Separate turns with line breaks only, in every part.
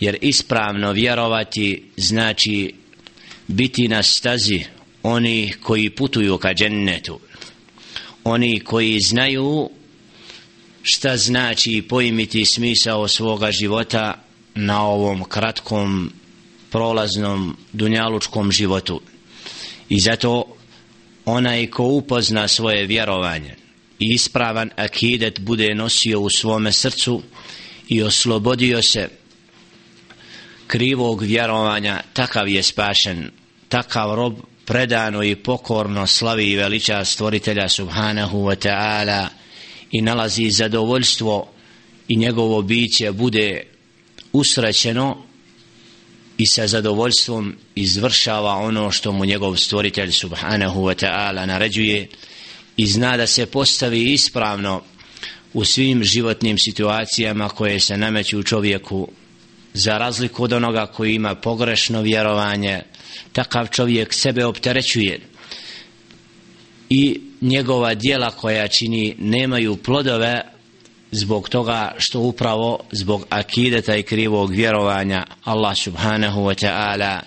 jer ispravno vjerovati znači biti na stazi oni koji putuju ka džennetu oni koji znaju šta znači pojmiti smisao svoga života na ovom kratkom prolaznom dunjalučkom životu i zato onaj ko upozna svoje vjerovanje i ispravan akidet bude nosio u svome srcu i oslobodio se krivog vjerovanja takav je spašen takav rob predano i pokorno slavi i veliča stvoritelja subhanahu wa ta'ala i nalazi zadovoljstvo i njegovo biće bude usrećeno i sa zadovoljstvom izvršava ono što mu njegov stvoritelj subhanahu wa ta'ala naređuje i zna da se postavi ispravno u svim životnim situacijama koje se nameću čovjeku za razliku od onoga koji ima pogrešno vjerovanje takav čovjek sebe opterećuje i njegova dijela koja čini nemaju plodove zbog toga što upravo zbog akideta i krivog vjerovanja Allah subhanahu wa ta'ala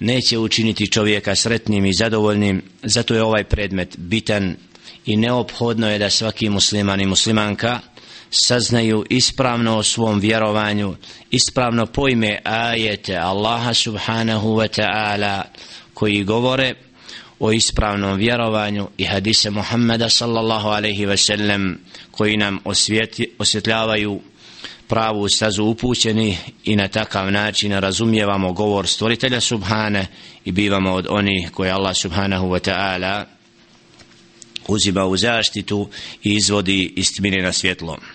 neće učiniti čovjeka sretnim i zadovoljnim zato je ovaj predmet bitan i neophodno je da svaki musliman i muslimanka saznaju ispravno o svom vjerovanju, ispravno pojme ajete Allaha subhanahu wa ta'ala koji govore o ispravnom vjerovanju i hadise Muhammeda sallallahu alaihi ve sellem koji nam osvjeti, osvjetljavaju pravu stazu upućeni i na takav način razumijevamo govor stvoritelja Subhane i bivamo od oni koje Allah Subhanahu wa ta'ala uzima u zaštitu i izvodi istmine na svjetlo.